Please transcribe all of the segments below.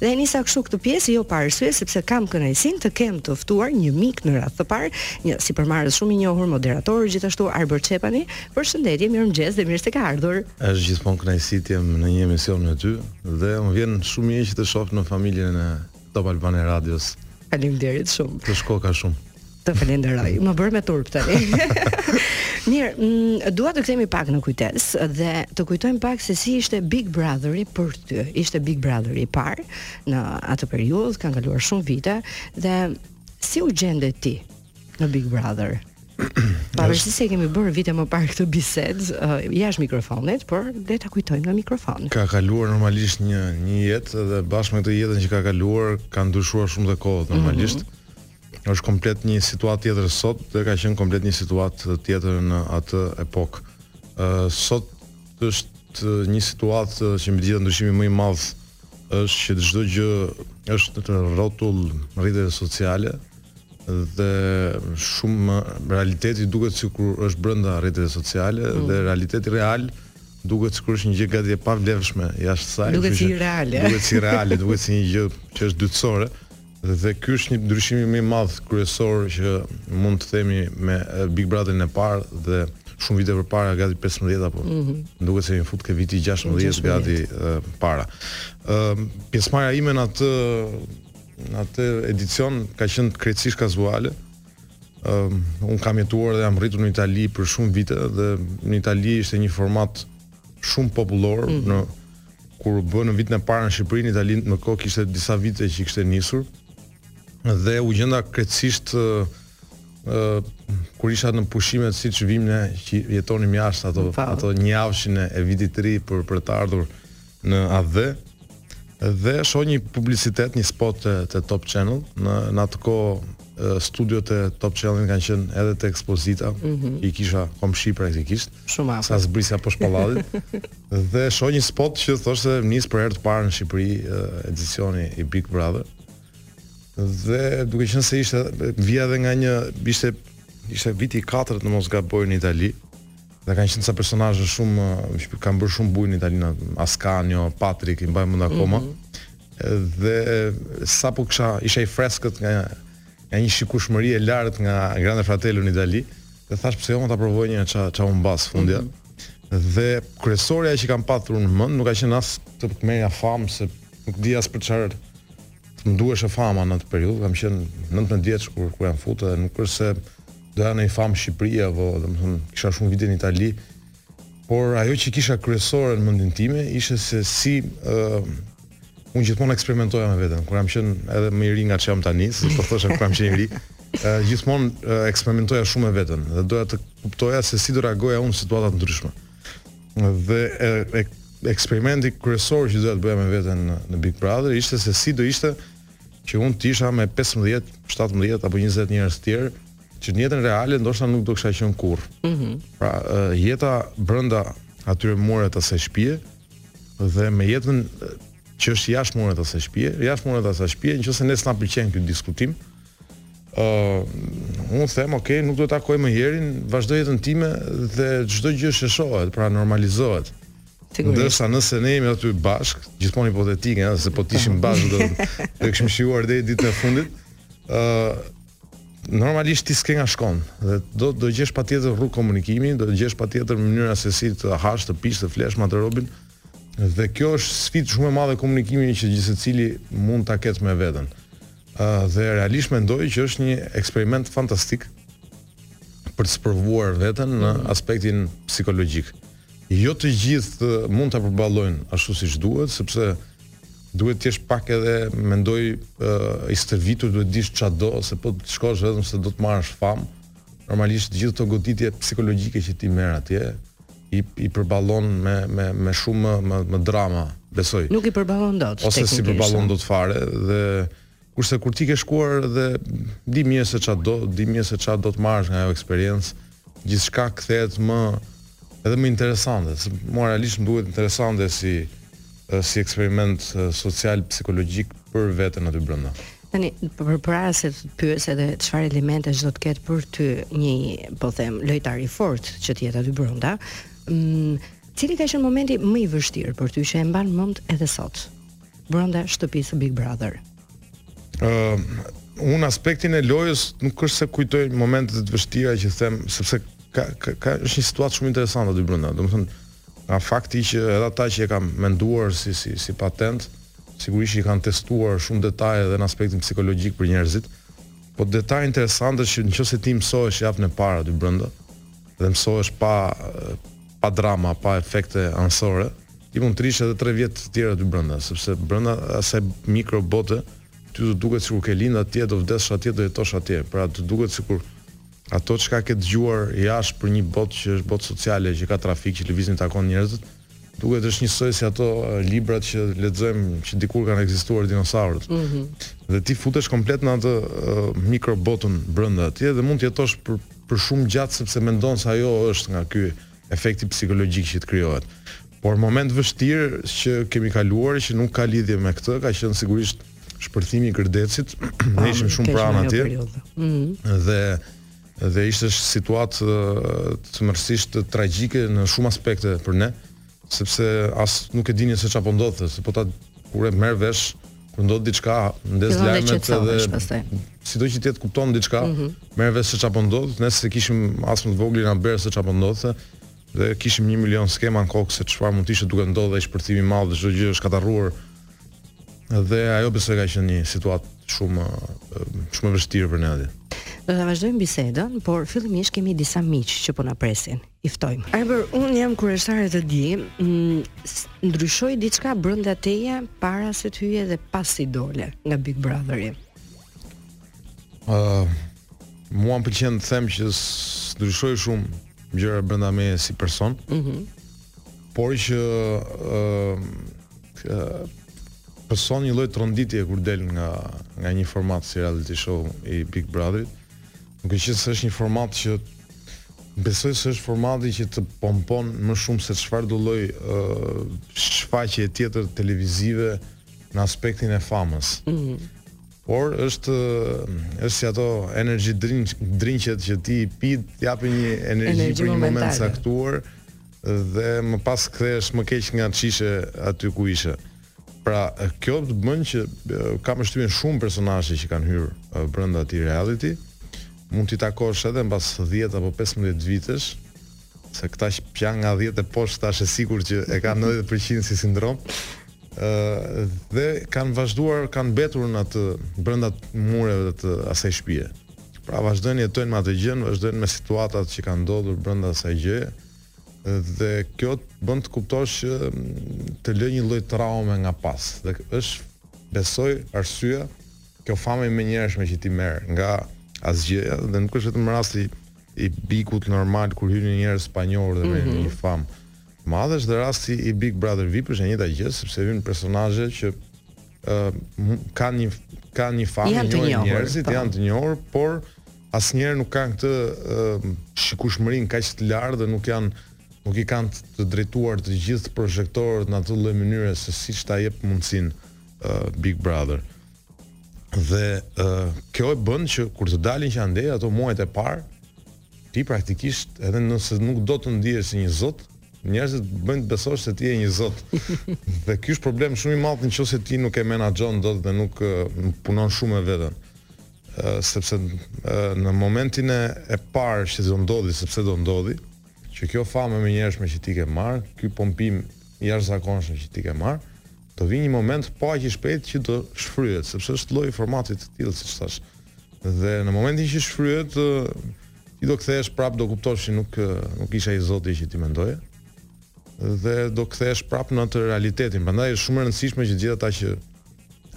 Dhe e nisa kështu këtë pjesë, jo pa arsye, sepse kam kënaqësinë të kem të ftuar një mik në radhë të parë, një sipërmarrës shumë i njohur, moderator gjithashtu, Arbër Çepani,. Përshëndetje, mirëmëngjes dhe mirë se ke ardhur! Është gjithmonë kënaqësi të jem në një emision me ty dhe më vjen shumë mirë që të shoh në familjen e Top Albania Radios. Faleminderit shumë. Të shkoka shumë. Të falenderoj. Më bërë me turp tani. Mirë, mm, dua të kthehemi pak në kujtesë dhe të kujtojmë pak se si ishte Big Brotheri për ty. Ishte Big Brotheri i parë në atë periudhë, kanë kaluar shumë vite dhe si u gjende ti në Big Brother. Pavarësisht se kemi bërë vite më parë këtë bisedë uh, jashtë mikrofonit, por le ta kujtojmë në mikrofon. Ka kaluar normalisht një një jetë dhe bashkë me këtë jetën që ka kaluar ka ndryshuar shumë edhe kohët normalisht. Mm -hmm është komplet një situatë tjetër sot dhe ka qenë komplet një situatë tjetër në atë epokë. Ë uh, sot është një situatë që mbi të gjitha ndryshimi më i madh është që çdo gjë është rrotull rrjeteve sociale, dhe shumë realiteti duket sikur është brenda rrjeteve sociale mm. dhe realiteti real duket sikur është një gjë gati e pavlefshme jashtë saj. Duket sureale. Duket sureale, duket si një gjë që është dytësore dhe ky është një ndryshim më i madh kryesor që mund të themi me Big Brother-in e parë dhe shumë vite përpara gati 15 apo. Mm -hmm. Duket se u fut ke viti 16, 16. gati uh, para. Ëm uh, pjesëmarrja ime në atë në atë edicion ka qenë krejtësisht kazuale. Ëm um, unë kam jetuar dhe jam rritur në Itali për shumë vite dhe në Itali ishte një format shumë popullor mm -hmm. në kur u bë në vitin e parë në Shqipëri, në Itali ndërkohë kishte disa vite që kishte nisur dhe u gjenda krejtësisht ë uh, kur isha në pushimet siç vijmë ne që jetonim jashtë ato ato njëjavëshin e vitit të ri për për të ardhur në atdhe dhe shoh një publicitet, një spot te, te Top Channel në në atë kohë studiot e Top Channel kanë qenë edhe te Ekspozita, mm -hmm. i kisha komshi praktikisht. Shumë afër. Sa zbrisja poshtë pallatit. dhe shoh një spot që thoshte nis për herë të parë në Shqipëri edicioni i Big Brother. Dhe duke qenë se ishte vija edhe nga një ishte ishte viti i katërt në mos gaboj në Itali. Dhe kanë qenë ca personazhe shumë që kanë bërë shumë bujë në Itali, Ascanio, Patrick, i mbaj mend akoma. Mm -hmm. Dhe sapo kisha isha i freskët nga nga një shikushmëri e lartë nga Grande Fratello në Itali, dhe thashë pse jo ta provoj një ça ça humbas fundja. Mm -hmm. Dhe kryesorja që kam patur në mend nuk ka qenë as të merrja famë se nuk dija as për çfarë Më duheshe fama në atë periudhë, kam qenë 19 vjeç kur kur jam futë dhe nuk është se doja në një famë Shqipëri apo domethënë kisha shumë vite në Itali. Por ajo që kisha kryesore në mendin time ishte se si ë uh, unë gjithmonë eksperimentoja me veten, kur kam qenë edhe më i ri nga ç'jam tani, se po thosha kur kam qenë i ri. Uh, gjithmonë uh, eksperimentoja shumë me veten dhe doja të kuptoja se si do reagoja unë në situata të ndryshme. Dhe e, e, eksperimenti kryesor që doja të bëja me veten në, në Big Brother ishte se si do ishte që unë të isha me 15, 17 apo 20 njerëz të tjerë që në jetën reale ndoshta nuk do kisha qenë kurrë. Mhm. Pra, jeta brenda atyre mureve të asaj shtëpie dhe me jetën që është jashtë mureve të asaj shtëpie, jashtë mureve të asaj shtëpie, nëse ne s'na pëlqen ky diskutim, Uh, unë them, ok, nuk do të takoj më njerin, vazhdo jetën time dhe çdo gjë sheshohet, pra normalizohet. Sigurisht. Ndërsa nëse ne jemi aty bashkë, gjithmonë hipotetike, nëse po të ishim bashkë do të kishim shijuar deri ditën e fundit. ë uh, normalisht ti s'ke nga shkon dhe do do gjesh patjetër rrugë komunikimi, do të gjesh patjetër mënyra se si të hash, të pish, të flesh me atë robin. Dhe kjo është sfidë shumë e madhe komunikimi që gjithsecili mund ta ketë me veten. Dhe realisht mendoj që është një eksperiment fantastik për të sprovuar veten në aspektin psikologjik. Jo të gjithë mund ta përballojnë ashtu siç duhet, sepse duhet të jesh pak edhe mendoj i stërvitur, duhet të dish ça do, se po të shkosh vetëm se do të marrësh famë. Normalisht të gjithë këto goditje psikologjike që ti merr atje, i i përballon me me me shumë më më drama, besoj. Nuk i përballon dot. Ose s'i përballon dot fare dhe kurse kur ti ke shkuar dhe di mirë se ça do, di mirë se ça do të marrësh nga ajo eksperiencë, gjithçka kthehet më edhe më interesante. Se mua realisht më duket interesante si si eksperiment social psikologjik për veten aty brenda. Tani përpara se të pyes edhe çfarë elementesh do të ketë për ty një, po them, lojtar i fortë që të jetë aty brenda, mm, cili ka qenë momenti më i vështirë për ty që e mban mend edhe sot brenda shtëpisë së Big Brother? Ëm ehm, uh, unë në aspektin e lojës nuk është se kujtoj momente të vështira që them sepse ka ka, ka është një situatë shumë interesante aty brenda. Domethënë Nga fakti që edhe ata që e kanë menduar si si si patentë, sigurisht që i kanë testuar shumë detaje edhe në aspektin psikologjik për njerëzit. Po detaj interesant është që nëse ti mësohesh javën e parë aty brenda dhe mësohesh pa pa drama, pa efekte anësore, ti mund të rrish edhe 3 vjet të tjera aty brenda, sepse brenda asaj mikrobote ty do duket sikur ke lind atje, do vdesësh atje, do jetosh atje. Pra të duket sikur Ato çka ke dëgjuar jashtë për një botë që është botë sociale, që ka trafik, që lëvizin takon njerëz, duket është njësoj si ato librat që lexojmë që dikur kanë ekzistuar dinosaurët. Mm -hmm. Dhe ti futesh komplet në atë uh, mikrobotën brenda atje dhe mund të jetosh për për shumë gjatë sepse mendon se ajo është nga ky efekti psikologjik që të krijohet. Por moment vështirë që kemi kaluar që nuk ka lidhje me këtë, ka qenë sigurisht shpërthimi i Gërdecit. ne ishim shumë pranë atje. Mhm. Dhe dhe ishte situatë tmerrësisht tragjike në shumë aspekte për ne, sepse as nuk e dinim se çfarë po ndodhte, se pra kur e merr vesh kur ndodh diçka, ndez lajmet dhe sido që të jetë kupton diçka, mm -hmm. merr vesh se çfarë po ndodh, ne s'e kishim as më të voglin haber se çfarë po ndodhte dhe kishim një milion skema në kokë se çfarë mund të ishte duke ndodhur ai shpërthimi i madh dhe çdo gjë është shkatërruar. Dhe ajo besoj ka qenë një situatë shumë shumë e vështirë për ne atje. Do ta vazhdojmë bisedën, por fillimisht kemi disa miq që po na presin. i ftojmë. Ebër, unë jam kureshtare të di, mm, ndryshoi diçka brenda teje para se të hyje dhe pasi dole nga Big Brotheri. Uh, mua më pëlqen të them që s'ndryshoi shumë gjëra brenda meje si person. Mhm. Mm por që ë uh pëson një lloj tronditje kur del nga nga një format si reality show i Big Brotherit Duke qenë se është një format që besoj se është formati që të pompon më shumë se çfarëdo lloj shfaqjeje tjetër televizive në aspektin e famës. Mm -hmm. Por është është si ato energy drinket që ti pi, japin një energji për një moment të caktuar dhe më pas kthehesh më keq nga ç'ishe aty ku ishe. Pra, kjo të bën që kam përshtypjen shumë personazhe që kanë hyrë brenda atij reality, mund t'i takosh edhe mbas 10 apo 15 vitesh, se këta që janë nga 10 e poshtë ta kesh e sigurt që e kanë 90% si sindrom. ë dhe kanë vazhduar, kanë mbetur në atë brenda mureve të asaj shtëpie. Pra vazhdojnë jetojnë me atë gjën, vazhdojnë me situatat që kanë ndodhur brenda asaj gjëje. dhe kjo të bën të kuptosh që të lë një lloj traume nga pas dhe është besoj arsyeja kjo famë e menjëhershme që ti merr nga asgjëja dhe nuk është vetëm rasti i Bigut normal kur hyjnë njerëz të panjohur dhe marrin mm -hmm. një famë të madhe është dhe rasti i Big Brother VIP është e njëjta gjë sepse hyjnë personazhe që uh, kanë një kanë një famë, njohin njerëzit, po. janë të njohur, por Asnjëherë nuk kanë këtë shikushmërinë kaq të lartë dhe nuk janë nuk i kanë të drejtuar të gjithë projektorët në atë lloj mënyre se siç ta jep mundësinë uh, Big Brother. Dhe uh, kjo e bën që kur të dalin që andej ato muajt e parë, ti praktikisht edhe nëse nuk do të ndihesh si një zot, njerëzit të bëjnë të besosh se ti je një zot. dhe ky është problem shumë i madh nëse ti nuk e menaxhon dot dhe nuk uh, punon shumë me veten. sepse në momentin e e parë që do ndodhë, sepse do ndodhë, që kjo famë e menjëhershme që ti ke marrë, ky pompim i jashtëzakonshëm që ti ke marrë, do vijë një moment po aq i shpejt që do shfryhet, sepse është lloji i formatit i tillë siç thashë. Dhe në momentin që shfryhet, ti do kthehesh prapë do kuptosh që nuk nuk ishe ai zoti që ti mendoje dhe do kthehesh prapë në atë realitetin. Prandaj është shumë e rëndësishme që gjithë ata që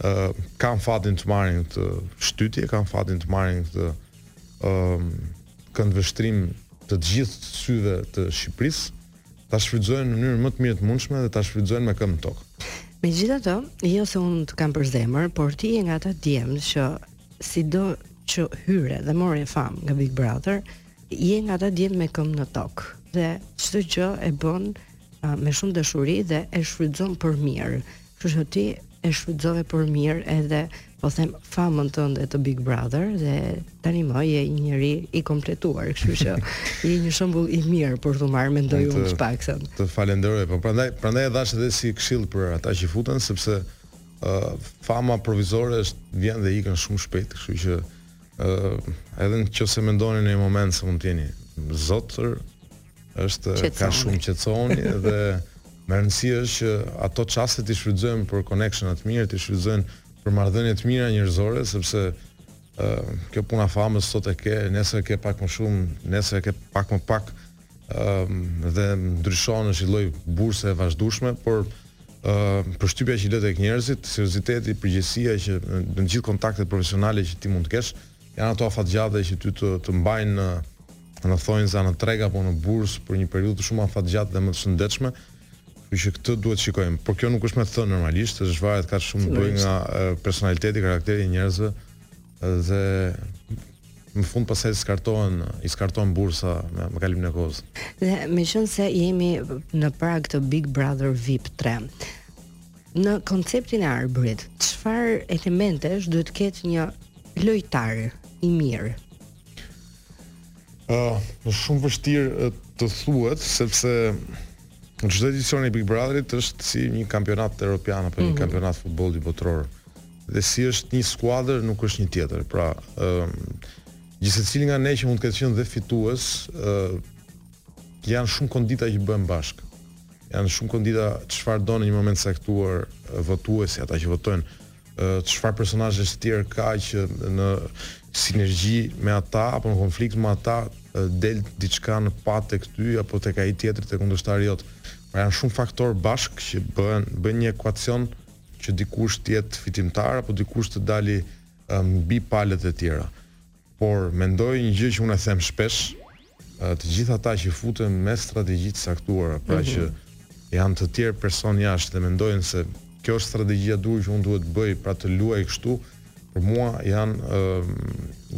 uh, kanë fatin të marrin këtë shtytje, kanë fatin të marrin këtë um, këndvështrim të të gjithë syve të Shqipërisë, ta shfrytëzojnë në mënyrën më të mirë të mundshme dhe ta shfrytëzojnë me këmbë në tokë. Megjithatë, jo se unë të kam përzemër, por ti je nga ata djem që sido që hyre dhe more famë nga Big Brother, je nga ata djem me këmbë në tokë dhe çdo gjë e bën me shumë dashuri dhe e shfrytëzon për mirë. Kështu që ti e shfrytëzove për mirë edhe po them famën tënde të Big Brother dhe tanimë je një njeri i kompletuar, kështu që je një shembull i mirë për t'u marrë mendoj unë të paktën. Të falenderoj, po prandaj prandaj e dhashë edhe si këshillë për ata që futen sepse ë uh, fama provizore është vjen dhe ikën shumë shpejt, kështu që ë uh, edhe nëse mendoni në një moment se mund të jeni zotër, Është ka shumë që t'mësoni dhe me rëndësi është që ato çaste t'i shfrytëzojmë për connection-a të mirë, t'i shfrytëzojmë për marrëdhënie të mira njerëzore sepse ë kjo puna e famës sot e ke, nesër e ke pak më shumë, nesër e ke pak më pak ë dhe ndryshon është një lloj burse e vazhdueshme, por ë përshtypja që lë tek njerëzit, serioziteti, përgjegjësia që në të gjithë kontaktet profesionale që ti mund të kesh, ë Janë ato afatgjate që ty të të mbajnë në në thonjza në treg apo në bursë për një periudhë shumë afatgjatë dhe më të shëndetshme. Kështu që këtë duhet të shikojmë. Por kjo nuk është, domethënë normalisht, është varet ka shumë të bëjë nga personaliteti, karakteri i njerëzve dhe në fund pastaj skartohen, i skarton bursa me, me kalimin e kohës. Dhe meqenëse jemi në prag të Big Brother VIP 3, Në konceptin e Arbrit, çfarë elementesh duhet të ketë një lojtar i mirë? Ëh, është shumë vështirë të thuhet sepse çdo edicion i Big Brotherit është si një kampionat europian apo një mm -hmm. kampionat futbolli botëror. Dhe si është një skuadër, nuk është një tjetër. Pra, ëh, gjithsecili nga ne që mund të ketë qenë dhe fitues, ëh, janë shumë kondita që bëhen bashkë. Janë shumë kondita çfarë do në një moment caktuar votuesi, ata që votojnë çfarë personazhesh të tjerë ka që në sinergji me ata apo në konflikt me ata del diçka në pah tek ty apo tek ai tjetri tek kundërshtari jot. Pra janë shumë faktorë bashkë që bëhen bëjnë një ekuacion që dikush të jetë fitimtar apo dikush të dali mbi palët e tjera. Por, mendoj një gjë që unë e them shpesh, të gjithë ata që futen me strategji të caktuara, pra që janë të tjerë personë jashtë dhe mendojnë se kjo është strategjia e duhur që unë duhet të bëj, pra të luaj kështu, për mua janë ë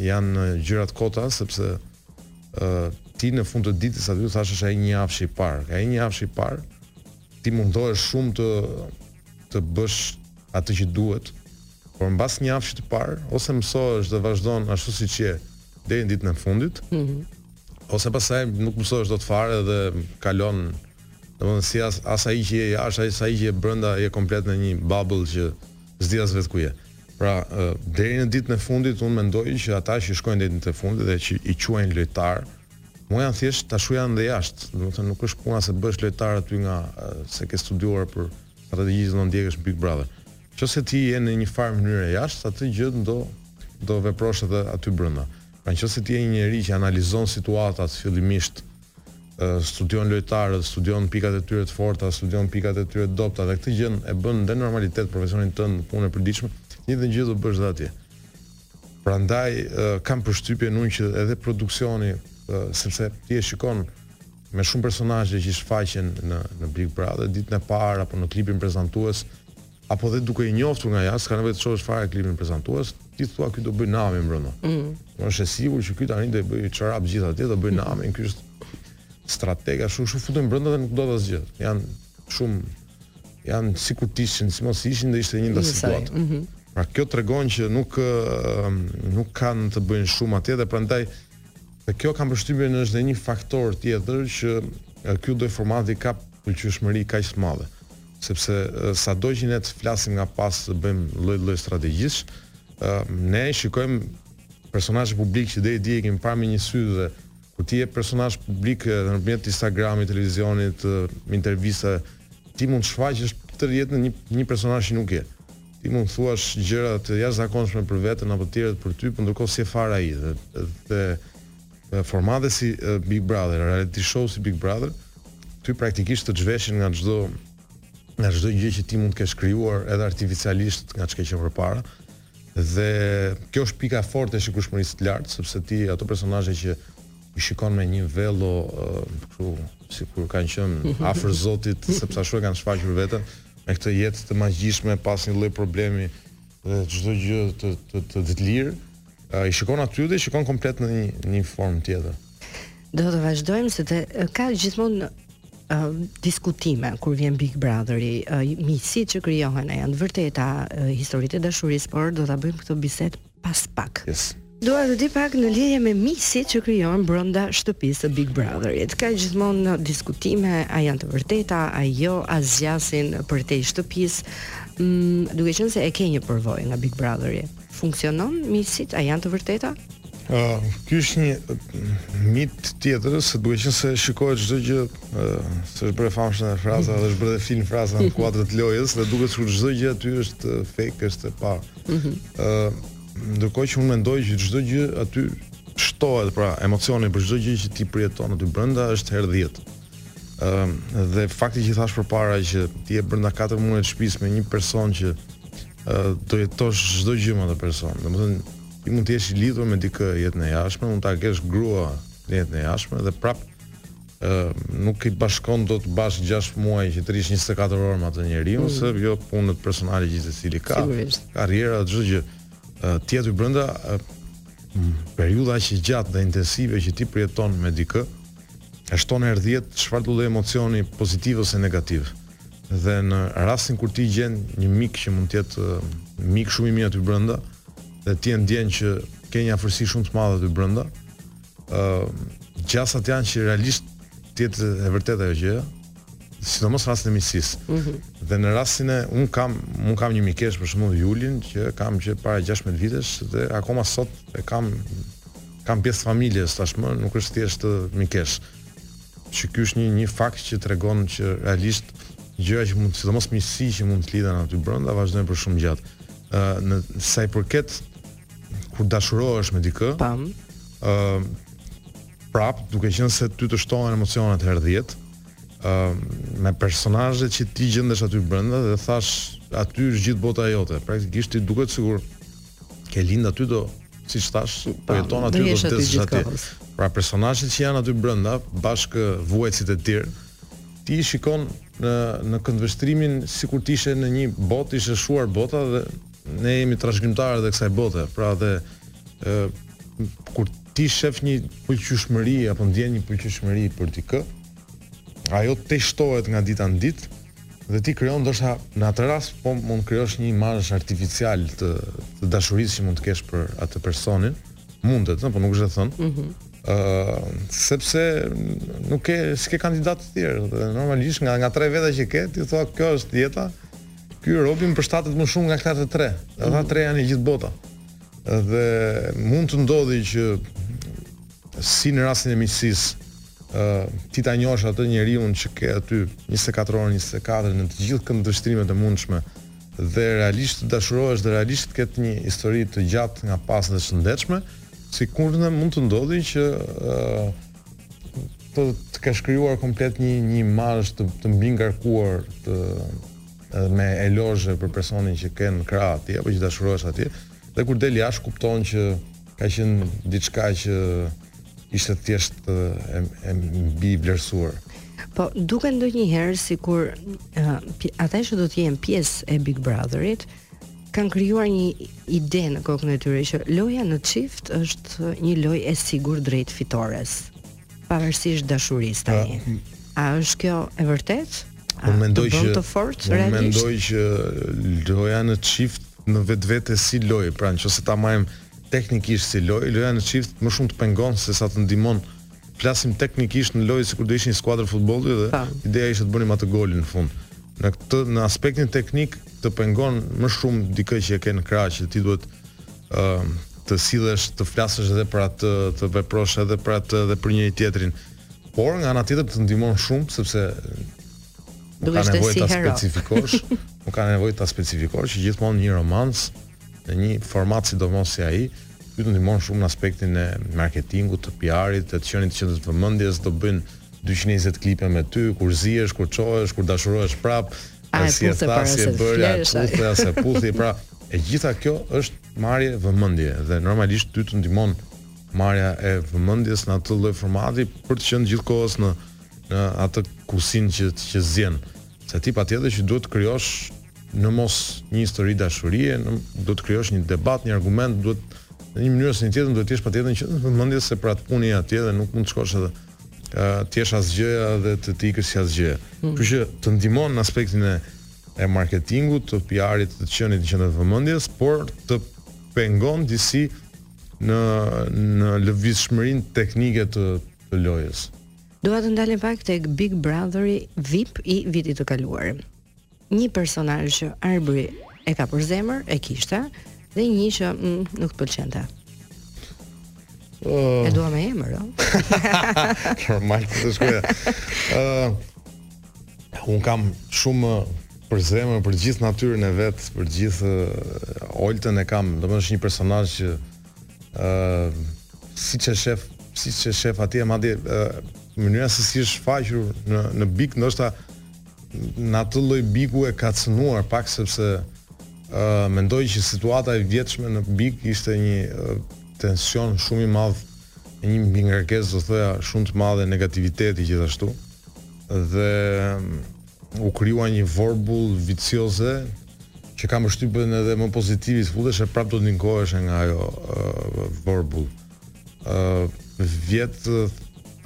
janë gjëra të kota sepse ë ti në fund të ditës aty thashë është ai një afsh i parë. Ai një afsh i parë ti mundohesh shumë të të bësh atë që duhet, por mbas një afshi të parë, ose mësohesh dhe vazhdon ashtu siç je deri në ditën e fundit, mm -hmm. ose pastaj nuk mësohesh dot fare dhe kalon domethënë si as as ai që je jashtë, as ai që je brenda, je komplet në një bubble që s'di as vetë ku je. Pra, deri në ditën e fundit unë mendoj që ata që shkojnë deri në ditën e fundit dhe që i quajnë lojtar, Mua janë thjesht ashtu janë dhe jashtë, domethënë nuk është puna se bëhesh lojtar aty ngase ke studiuar për atë gjë dhe do ndjekësh Big Brother. Nëse ti je në një farë mënyre jashtë, atë gjë do do veprosh edhe aty brenda. Pra nëse ti je një njeri që analizon situatat fillimisht, studion lojtarët, studion pikat e tyre të forta, studion pikat e tyre të dobëta dhe këtë gjë e bën dhe normalitet profesionin tënd, punën e përditshme, të njëjtën gjë do bësh dhe atje. Prandaj kam përshtypjen unë që edhe produksioni, sepse ti e shikon me shumë personazhe që shfaqen në në Big Brother ditën e parë apo në klipin prezantues apo dhe duke i njoftur nga jashtë, s'ka nevojë të shohësh fare klipin prezantues, ti thua ky do bëj namin brenda. Mm. Është e sigurt që ky tani do i bëj çorap gjithë atje, do bëj mm. namin, ky është stratega, shumë shumë futen brenda dhe nuk ndodh asgjë. Jan shumë janë sikur të ishin, si mos ishin dhe ishte e njëjta situatë. Mm -hmm. Pra kjo tregon që nuk nuk kanë të bëjnë shumë atje dhe prandaj dhe kjo kam përshtypjen është dhe një faktor tjetër që ky lloj formati ka pëlqyeshmëri kaq të madhe sepse sado që ne të flasim nga pas të bëjmë lloj lloj strategjish, ne shikojmë personazhe publike që deri dje kemi parë me një sy dhe Kur ti je personazh publik edhe nëpërmjet Instagramit, televizionit, intervistave, ti mund të shfaqesh tërë jetën në një një personazh që nuk je. Ti mund të thuash gjëra të jashtëzakonshme për veten apo të tjerët për ty, por ndërkohë s'je fare ai dhe dhe formate si Big Brother, reality show si Big Brother, ty praktikisht të zhveshin nga çdo nga çdo gjë që ti mund të kesh krijuar edhe artificialisht nga çka ke qenë përpara. Dhe kjo është pika e fortë e shikueshmërisë të lartë, sepse ti ato personazhe që i shikon me një vello kështu sikur kanë qenë afër Zotit, sepse ashtu e kanë shfaqur veten me këtë jetë të magjishme pa asnjë lloj problemi dhe çdo gjë të të të, të lirë, i shikon aty dhe i shikon komplet në një një formë tjetër. Do të vazhdojmë se të ka gjithmonë uh, diskutime kur vjen Big Brotheri, uh, miqësitë që krijohen a janë të vërteta uh, historitë e dashurisë, por do ta bëjmë këtë bisedë pas pak. Yes. Dua të di pak në lidhje me miqësitë që krijohen brenda shtëpisë së Big Brotherit. Ka gjithmonë diskutime a janë të vërteta, a jo, a zgjasin përtej shtëpisë. Mm, duke qenë se e ke një përvojë nga Big Brotheri. Funksionojnë miqësitë, a janë të vërteta? Uh, ky është një mit tjetër se duke qenë se shikohet çdo gjë, uh, se është bërë e famshme një frazë, dhe është bërë film fraza në kuadër të lojës dhe duket sikur çdo gjë aty është fake, është e pa. Ëh, mhm. uh, ndërkohë që unë mendoj që çdo gjë aty shtohet, pra emocioni për çdo gjë që ti përjeton aty brenda është herë 10. Ëm uh, dhe fakti që thashë përpara që ti je brenda 4 mureve të shtëpisë me një person që do jetosh çdo gjë me atë person. Domethënë, ti mund të jesh i lidhur me dikë në jetën e jashtme, mund ta kesh grua në jetën e jashtme dhe prap ë nuk i bashkon dot bash 6 muaj që të rrish 24 orë me atë njeriu, mm. se jo punët personale që secili ka, karriera çdo gjë. Ë ti aty brenda periudha aq e gjatë dhe intensive që ti përjeton me dikë, e shton herë 10 çfarëdo lloj emocioni pozitiv ose negativ. Dhe në rastin kur ti gjen një mik që mund të jetë mik shumë i mirë aty brenda dhe ti e ndjen që ke një afërsi shumë të madhe aty brenda, ë uh, gjasat janë që realisht të jetë e vërtetë ajo gjë, sidomos në rastin e miqësisë. Mm -hmm. Dhe në rastin e unë kam unë kam një mikeshë për shembull Julin që kam që para 16 vitesh dhe akoma sot e kam kam pjesë të familjes tashmë, nuk është thjesht mikeshë. Që ky është një një fakt që tregon që realisht gjëra që mund sidomos miqësi që mund të lidhen aty brenda vazhdojnë për shumë gjatë. Ë uh, në sa i përket kur dashurohesh me dikë, ë uh, prap, duke qenë se ty të shtohen emocionet herë 10, ë uh, me personazhet që ti gjendesh aty brenda dhe thashë aty është gjithë bota jote. Praktikisht të duket sikur Ke lind aty do siç thash, po, po jeton aty do të vdesësh aty. Pra personazhet që janë aty brenda, bashkëvuajtësit e tjerë, ti i shikon në në këndvështrimin sikur të ishe në një botë, ishte shuar bota dhe ne jemi trashëgimtarë të kësaj bote. Pra dhe ë kur ti shef një pëlqyeshmëri apo ndjen një pëlqyeshmëri për dikë, ajo të shtohet nga dita në ditë Dhe ti krijon ndoshta në atë rast po mund të krijosh një imazh artificial të, të dashurisë që mund të kesh për atë personin. Mundet, po nuk është e thënë. Mhm. Mm ë uh, sepse nuk ke s'ke kandidat të tjerë dhe normalisht nga nga tre veta që ke ti thua kjo është jeta ky robi më përshtatet më shumë nga këta të tre dhe ata tre janë e gjithë bota dhe mund të ndodhi që Si në rastin e miqësisë, ë, ti ta njohësh atë njeriun që ke aty njëzet e katër orë në njëzet e katër në të gjithë këndvështrimet e mundshme dhe realisht të dashurohesh dhe realisht të ketë një histori të gjatë nga pas dhe të shëndetshme, sikundër mund të ndodhi që ë të të kesh krijuar komplet një një imazh të të mbingarkuar të me elozhe për personin që ke në krah aty apo që dashurohesh aty, Dhe kur del jashtë kupton që ka qenë diçka që ishte thjesht e, e mbivlerësuar. Po duket ndonjëherë sikur uh, ata që do të jenë pjesë e Big Brotherit kanë krijuar një ide në kokën e tyre që loja në çift është një lojë e sigurt drejt fitores. pavarësisht dashurisë tani. Pra, A është kjo e vërtetë? A unë mendoj të bën të fortë realisht? Unë mendoj që loja në çift në vetvete si lojë, pra nëse ta marrim teknikisht si lojë, loja në çift më shumë të pengon sesa të ndihmon. Flasim teknikisht në lojë sikur do ishim skuadër futbolli dhe pa. Po. ideja ishte të bënim atë golin në fund. Në këtë në aspektin teknik të pengon më shumë dikë që e ke në krah që ti duhet ë të sillesh, të flasësh edhe për atë, të veprosh edhe për atë dhe për njëri tjetrin. Por nga ana tjetër të ndihmon shumë sepse nuk ka nevojë si ta hero. specifikosh, nuk ka nevojë ta specifikosh që gjithmonë një romans në një format sidomos si ai, ty të ndihmon shumë në aspektin e marketingut, të PR-it, të qenit në qendër të vëmendjes, do bëjnë 220 klipe me ty, kur zihesh, kur çohesh, kur dashurohesh prap, si e tha, si e bëra, puthja, se puthi, pra, E gjitha kjo është marrje vëmendje dhe normalisht ty të ndihmon marrja e vëmendjes në atë lloj formati për të qenë gjithkohës në në atë kusin që që zien. Se ti patjetër që duhet të krijosh në mos një histori dashurie, në, duhet të krijosh një debat, një argument, duhet në një mënyrë ose një tjetër duhet të jesh patjetër që në vëmendje se për atë punë je atje dhe nuk mund të shkosh edhe të jesh asgjë dhe të të ikësh si asgjë. Mm. Kështu që të ndihmon në aspektin e e marketingut, të PR-it, të qenit në qendër të vëmendjes, por të pengon disi në në lëvizshmërinë teknike të të lojës. Dua të ndalem pak tek Big Brother-i VIP i vitit të kaluar. Një personazh që Arbri e ka për zemër, e kishte, dhe një që mm, nuk të pëlqente. Uh... E dua me emër, o? Normal të të shkoja. Uh... Unë kam shumë për zemër për gjithë natyrën e vet, për gjithë uh, Oltën e kam, domethënë është një personazh që ë uh, siç e shef, siç e shef atje madje ë uh, mënyra se si është shfaqur në në big ndoshta në atë lloj bigu e ka cënuar pak sepse ë uh, mendoj që situata e vjetshme në big ishte një uh, tension shumë i madh një mbingarkesë do thoja shumë të madhe negativiteti gjithashtu dhe u krijua një vorbull vicioze që kam përshtypjen edhe më pozitivi futeshe prap do të ndikoheshe nga ajo uh, vorbull. Uh, vjet uh,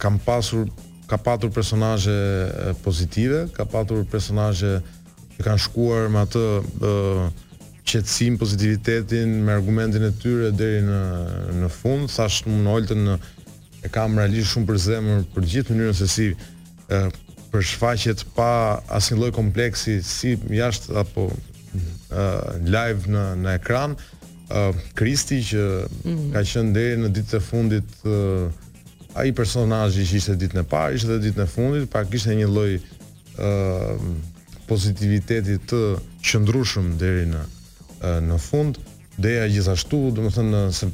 kam pasur ka patur personazhe uh, pozitive, ka patur personazhe që kanë shkuar me atë uh, qetësinë, pozitivitetin, me argumentin e tyre deri në në fund, thashë më Oltën në E kam realisht shumë për zemër për gjithë mënyrën se si e, përshfaqet pa asnjë lloj kompleksi si jashtë apo e, live në në ekran. E, Kristi që mm. ka qenë deri në ditën e fundit e, ai personazhi që ishte ditën e parë, ishte edhe ditën e fundit, pra kishte një lloj ë pozitiviteti të qëndrueshëm deri në në fund. Dea gjithashtu, domethënë se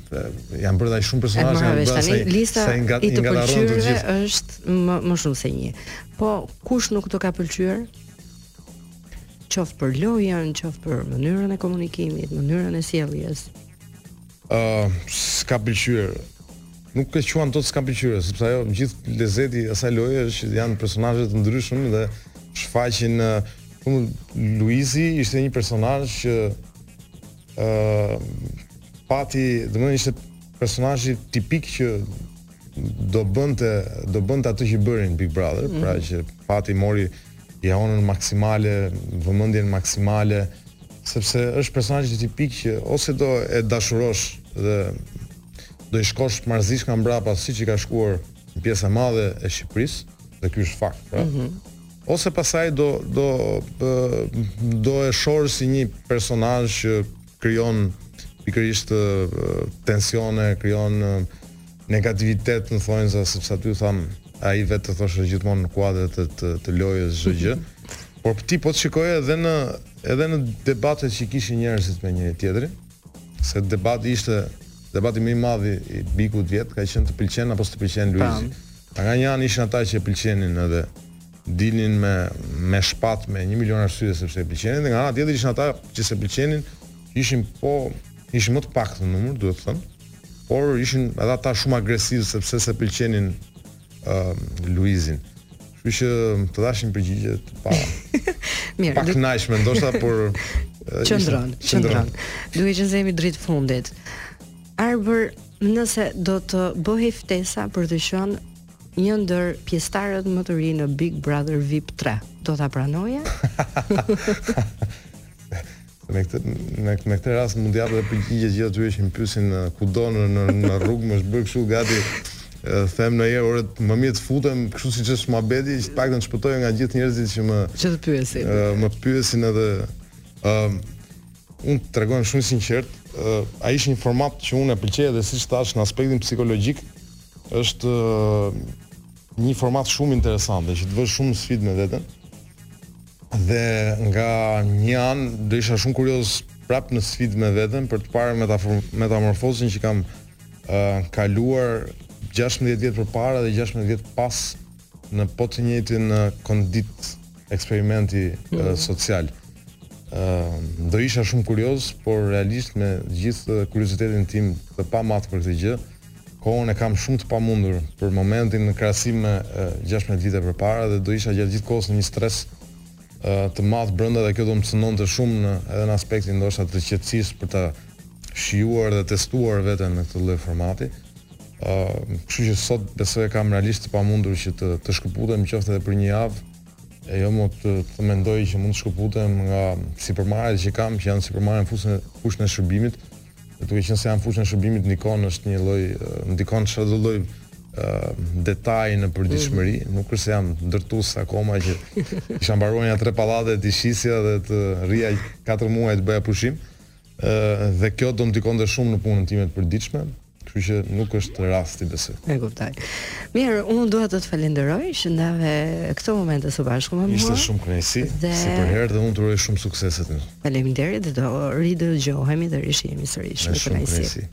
janë bërë ai shumë personazhe janë bërë se lista e të pëlqyerve është më më shumë se një. Po kush nuk të ka pëlqyer? Qoftë për lojën, qoftë për mënyrën e komunikimit, mënyrën e sjelljes. Ë, uh, s'ka pëlqyer. Nuk e quan dot s'ka pëlqyer, sepse ajo gjithë lezeti e asaj loje është që janë personazhe të ndryshëm dhe shfaqin uh, Unë Luizi ishte një personazh që ë uh, pati, domethënë ishte personazhi tipik që do bënte do bënte atë që bëri në Big Brother, mm -hmm. pra që pati mori jehonën maksimale, vëmendjen maksimale, sepse është personazhi tipik që ose do e dashurosh dhe do i shkosh marrëzisht nga mbrapa siç i ka shkuar pjesa e madhe e Shqipërisë, dhe ky është fakt, pra. Mm -hmm. Ose pastaj do do do e shohësh si një personazh që krijon pikërisht tensione, krijon negativitet në thonjza sepse aty them ai vetë thoshte gjithmonë në kuadër të të, të lojës çdo gjë. Por ti po të shikoje edhe në edhe në debatet që kishin njerëzit me njëri tjetrin, se debati ishte debati më i madh i Bigut vjet ka qenë të pëlqen apo s'të pëlqen Luizi. Pa nga një anë ishin ata që e pëlqenin edhe dilnin me me shpat me një milion arsye se pse e pëlqenin dhe nga ana tjetër ishin ata që s'e pëlqenin ishin po ishin më të paktë në numër duhet thënë por ishin edhe ata shumë agresivë se pse s'e pëlqenin uh, Luizin. Kështu që të dhashë një përgjigje të pa. Mirë. Pak kënaqshme ndoshta por qëndron, qëndron. Duke qenë se jemi drejt fundit. Arbër, nëse do të bëhej ftesa për të qenë një ndër pjesëtarët më të rinj në Big Brother VIP 3, do ta pranoje? me këtë me, me këtë rast mund t'u jap edhe përgjigje gjithë atyre që më pyesin kudo në në, në rrugë më është bërë kështu gati them nganjëherë ore më mirë të futem kështu siç është muhabeti që të paktën shpëtoj nga gjithë njerëzit që më që të pyesin më pyesin edhe ë Unë të tregohem shumë sinqert, ai është një format që unë e pëlqej dhe siç thashë në aspektin psikologjik është një format shumë interesant dhe që të vë shumë në sfidë me veten. Dhe nga një anë do isha shumë kurioz prapë në sfidë me veten për të parë metamorfozën që kam uh, kaluar 16 vjet përpara dhe 16 vjet pas në po të njëjtin kondit eksperimenti social. Do isha shumë kurioz, por realisht me gjithë kuriozitetin tim të pamatë për këtë gjë, kohën e kam shumë të pamundur për momentin në krahasim me 16 vite përpara dhe do isha gjatë gjithë kohës në një stres të madh brenda dhe kjo do më cenonte shumë në, edhe në aspektin ndoshta të qetësisë për ta shijuar dhe testuar veten në këtë lloj formati. Kështu që sot besoj e kam realisht të pamundur që të të shkëputem qoftë edhe për një javë. E jo më të, të mendoj që mund të shkëputem nga sipërmarrjet që kam, që janë sipërmarrje në fushën e fushën e shërbimit. Dhe duke qenë se janë fushën e shërbimit ndikon është një lloj ndikon çdo lloj detaj në përditshmëri, mm. nuk është se jam ndërtues akoma që të kisha mbaruar nja tre pallate t'i shisja dhe të rrija 4 muaj të bëja pushim. Ë dhe kjo do ndikonte shumë në punën time të përditshme. Kështu që nuk është rasti besoj. E kuptoj. Mirë, unë dua të të falenderoj që ndave këto momente së bashku me mua. Ishte shumë kënaqësi, dhe... si përherë dhe unë të uroj shumë suksese tej. Faleminderit dhe do ridëgjohemi dhe rishihemi sërish. Me shumë kënaqësi.